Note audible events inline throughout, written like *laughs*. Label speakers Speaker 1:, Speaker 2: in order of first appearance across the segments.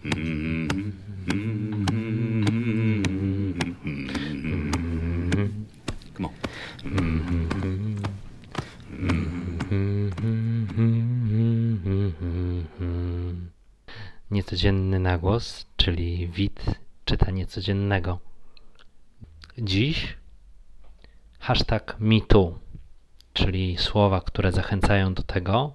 Speaker 1: Come.
Speaker 2: Niecodzienny nagłos, czyli wid czytanie codziennego. Dziś hashtag MeToo, czyli słowa, które zachęcają do tego,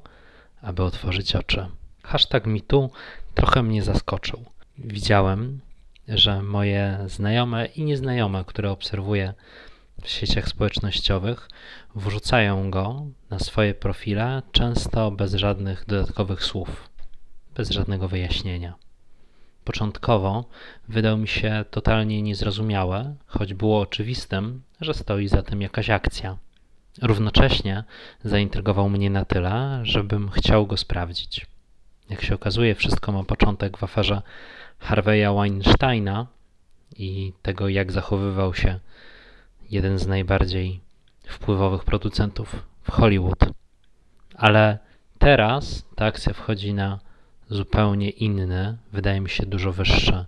Speaker 2: aby otworzyć oczy. Hashtag MeToo trochę mnie zaskoczył. Widziałem, że moje znajome i nieznajome, które obserwuję w sieciach społecznościowych, wrzucają go na swoje profile, często bez żadnych dodatkowych słów, bez żadnego wyjaśnienia. Początkowo wydał mi się totalnie niezrozumiałe, choć było oczywistym, że stoi za tym jakaś akcja. Równocześnie zaintrygował mnie na tyle, żebym chciał go sprawdzić. Jak się okazuje, wszystko ma początek w aferze Harveya Weinsteina i tego, jak zachowywał się jeden z najbardziej wpływowych producentów w Hollywood. Ale teraz ta akcja wchodzi na zupełnie inny, wydaje mi się dużo wyższy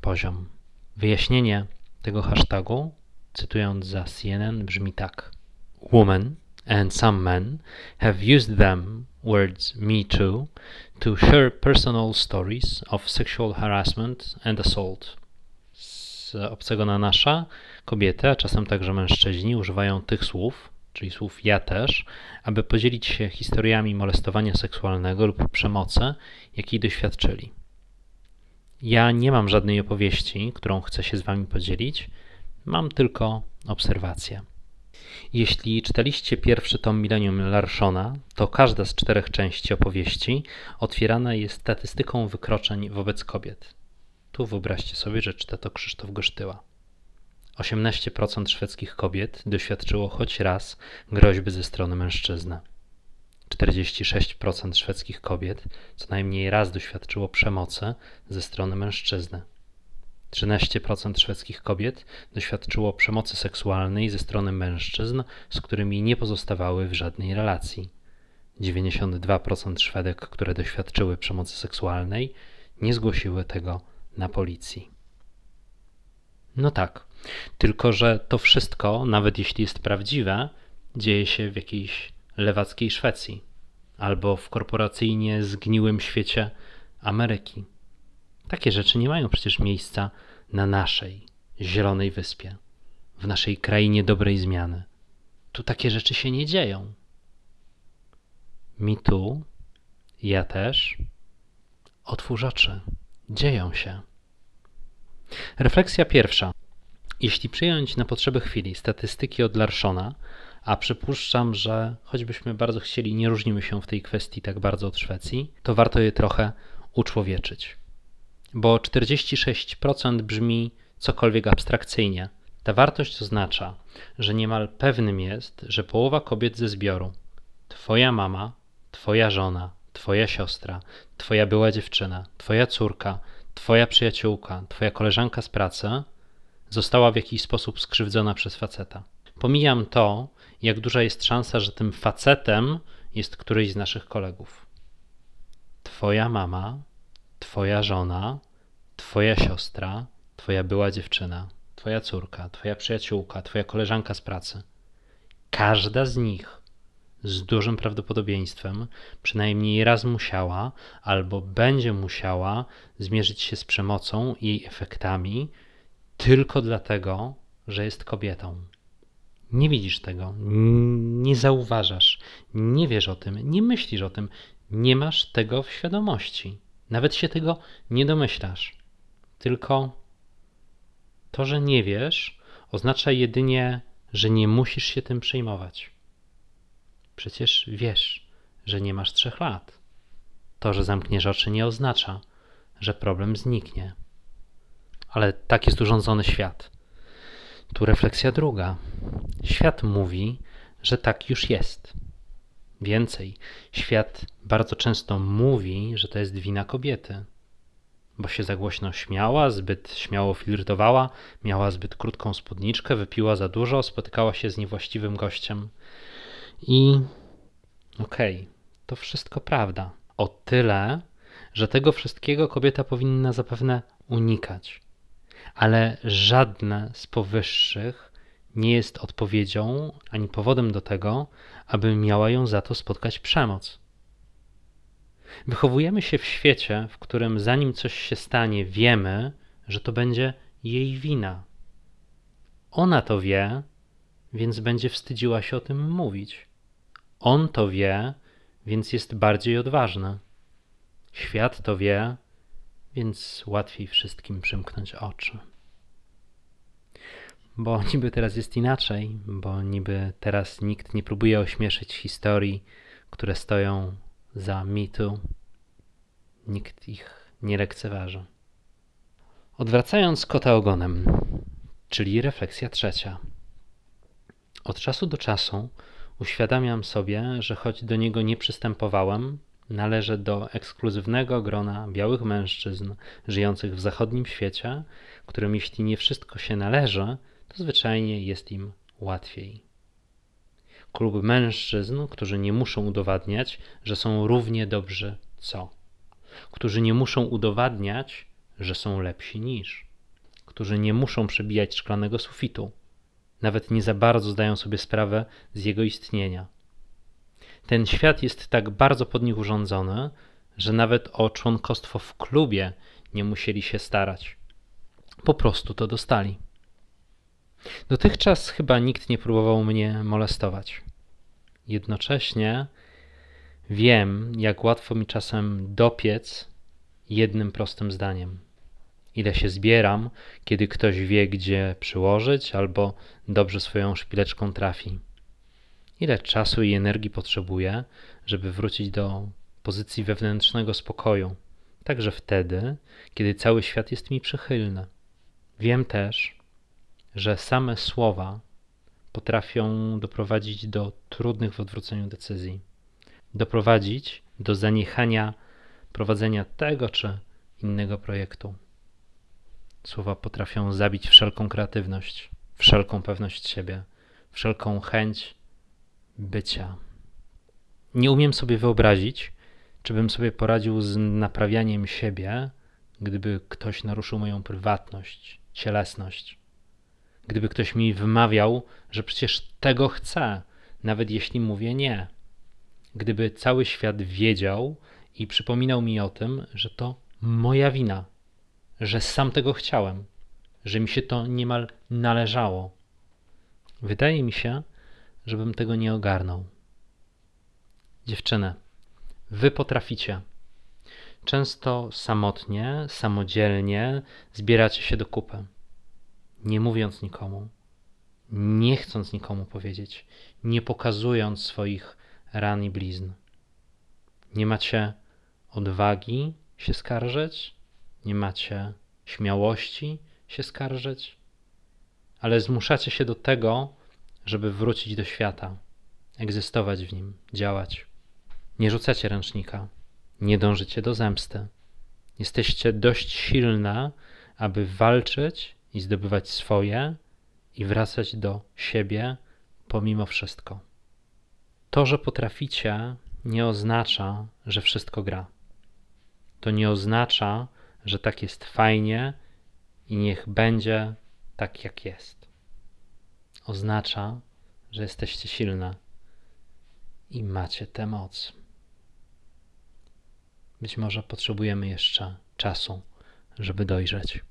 Speaker 2: poziom. Wyjaśnienie tego hashtagu, cytując za CNN, brzmi tak: Women and some men have used them words me too to share personal stories of sexual harassment and assault. Z obcego na nasza kobiety, a czasem także mężczyźni używają tych słów, czyli słów ja też, aby podzielić się historiami molestowania seksualnego lub przemocy, jakiej doświadczyli. Ja nie mam żadnej opowieści, którą chcę się z Wami podzielić, mam tylko obserwacje. Jeśli czytaliście pierwszy tom Millennium Larshona, to każda z czterech części opowieści otwierana jest statystyką wykroczeń wobec kobiet. Tu wyobraźcie sobie, że czyta to Krzysztof Gosztyła. 18% szwedzkich kobiet doświadczyło choć raz groźby ze strony mężczyzny. 46% szwedzkich kobiet co najmniej raz doświadczyło przemocy ze strony mężczyzny. 13% szwedzkich kobiet doświadczyło przemocy seksualnej ze strony mężczyzn, z którymi nie pozostawały w żadnej relacji. 92% Szwedek, które doświadczyły przemocy seksualnej, nie zgłosiły tego na policji. No tak, tylko że to wszystko, nawet jeśli jest prawdziwe, dzieje się w jakiejś lewackiej Szwecji albo w korporacyjnie zgniłym świecie Ameryki. Takie rzeczy nie mają przecież miejsca na naszej zielonej wyspie, w naszej krainie dobrej zmiany. Tu takie rzeczy się nie dzieją. Mi tu, ja też. Otwórz oczy. Dzieją się. Refleksja pierwsza. Jeśli przyjąć na potrzeby chwili statystyki od Larszona, a przypuszczam, że choćbyśmy bardzo chcieli, nie różnimy się w tej kwestii tak bardzo od Szwecji, to warto je trochę uczłowieczyć. Bo 46% brzmi cokolwiek abstrakcyjnie. Ta wartość oznacza, że niemal pewnym jest, że połowa kobiet ze zbioru Twoja mama, Twoja żona, Twoja siostra, Twoja była dziewczyna, Twoja córka, Twoja przyjaciółka, Twoja koleżanka z pracy została w jakiś sposób skrzywdzona przez faceta. Pomijam to, jak duża jest szansa, że tym facetem jest któryś z naszych kolegów. Twoja mama, Twoja żona, Twoja siostra, Twoja była dziewczyna, Twoja córka, Twoja przyjaciółka, Twoja koleżanka z pracy. Każda z nich z dużym prawdopodobieństwem przynajmniej raz musiała albo będzie musiała zmierzyć się z przemocą i jej efektami tylko dlatego, że jest kobietą. Nie widzisz tego, nie zauważasz, nie wiesz o tym, nie myślisz o tym, nie masz tego w świadomości. Nawet się tego nie domyślasz. Tylko to, że nie wiesz, oznacza jedynie, że nie musisz się tym przejmować. Przecież wiesz, że nie masz trzech lat. To, że zamkniesz oczy, nie oznacza, że problem zniknie. Ale tak jest urządzony świat. Tu refleksja druga. Świat mówi, że tak już jest. Więcej, świat bardzo często mówi, że to jest wina kobiety, bo się za głośno śmiała, zbyt śmiało flirtowała, miała zbyt krótką spódniczkę, wypiła za dużo, spotykała się z niewłaściwym gościem. I okej, okay, to wszystko prawda. O tyle, że tego wszystkiego kobieta powinna zapewne unikać. Ale żadne z powyższych nie jest odpowiedzią ani powodem do tego, aby miała ją za to spotkać przemoc. Wychowujemy się w świecie, w którym zanim coś się stanie, wiemy, że to będzie jej wina. Ona to wie, więc będzie wstydziła się o tym mówić. On to wie, więc jest bardziej odważny. Świat to wie, więc łatwiej wszystkim przymknąć oczy. Bo *laughs* niby teraz jest inaczej, bo niby teraz nikt nie próbuje ośmieszyć historii, które stoją za mitu. Nikt ich nie lekceważy. Odwracając kota ogonem, czyli refleksja trzecia. Od czasu do czasu uświadamiam sobie, że choć do niego nie przystępowałem, należę do ekskluzywnego grona białych mężczyzn żyjących w zachodnim świecie, którym jeśli nie wszystko się należy, to zwyczajnie jest im łatwiej. Klub mężczyzn, którzy nie muszą udowadniać, że są równie dobrzy co, którzy nie muszą udowadniać, że są lepsi niż, którzy nie muszą przebijać szklanego sufitu, nawet nie za bardzo zdają sobie sprawę z jego istnienia. Ten świat jest tak bardzo pod nich urządzony, że nawet o członkostwo w klubie nie musieli się starać. Po prostu to dostali. Dotychczas chyba nikt nie próbował mnie molestować. Jednocześnie wiem, jak łatwo mi czasem dopiec jednym prostym zdaniem. Ile się zbieram, kiedy ktoś wie, gdzie przyłożyć, albo dobrze swoją szpileczką trafi. Ile czasu i energii potrzebuję, żeby wrócić do pozycji wewnętrznego spokoju, także wtedy, kiedy cały świat jest mi przychylny. Wiem też, że same słowa potrafią doprowadzić do trudnych w odwróceniu decyzji, doprowadzić do zaniechania prowadzenia tego czy innego projektu. Słowa potrafią zabić wszelką kreatywność, wszelką pewność siebie, wszelką chęć bycia. Nie umiem sobie wyobrazić, czy bym sobie poradził z naprawianiem siebie, gdyby ktoś naruszył moją prywatność, cielesność. Gdyby ktoś mi wymawiał, że przecież tego chcę, nawet jeśli mówię nie. Gdyby cały świat wiedział i przypominał mi o tym, że to moja wina, że sam tego chciałem, że mi się to niemal należało. Wydaje mi się, żebym tego nie ogarnął. Dziewczyny, wy potraficie. Często samotnie, samodzielnie zbieracie się do kupy, nie mówiąc nikomu, nie chcąc nikomu powiedzieć, nie pokazując swoich ran i blizn. Nie macie odwagi się skarżyć, nie macie śmiałości się skarżyć, ale zmuszacie się do tego, żeby wrócić do świata, egzystować w nim, działać. Nie rzucacie ręcznika, nie dążycie do zemsty. Jesteście dość silne, aby walczyć i zdobywać swoje i wracać do siebie pomimo wszystko. To, że potraficie, nie oznacza, że wszystko gra. To nie oznacza, że tak jest fajnie i niech będzie tak, jak jest. Oznacza, że jesteście silne i macie tę moc. Być może potrzebujemy jeszcze czasu, żeby dojrzeć.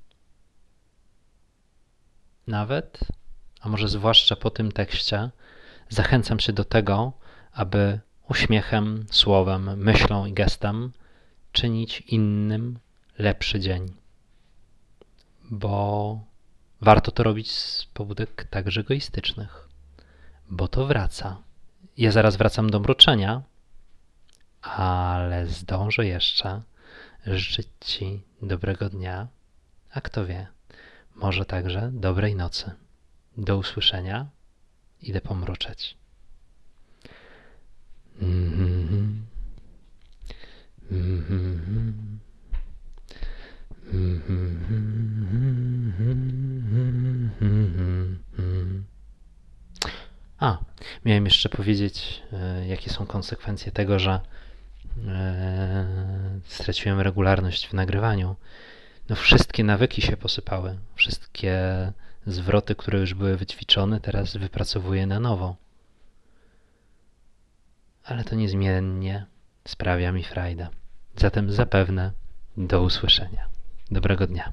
Speaker 2: Nawet, a może zwłaszcza po tym tekście, zachęcam się do tego, aby uśmiechem, słowem, myślą i gestem czynić innym lepszy dzień. Bo warto to robić z pobudek także egoistycznych, bo to wraca. Ja zaraz wracam do mruczenia, ale zdążę jeszcze życzyć Ci dobrego dnia, a kto wie, może także dobrej nocy. Do usłyszenia. Idę pomruczeć. A, miałem jeszcze powiedzieć, e, jakie są konsekwencje tego, że e, straciłem regularność w nagrywaniu. No wszystkie nawyki się posypały. Wszystkie zwroty, które już były wyćwiczone, teraz wypracowuję na nowo. Ale to niezmiennie sprawia mi frajdę. Zatem zapewne do usłyszenia. Dobrego dnia.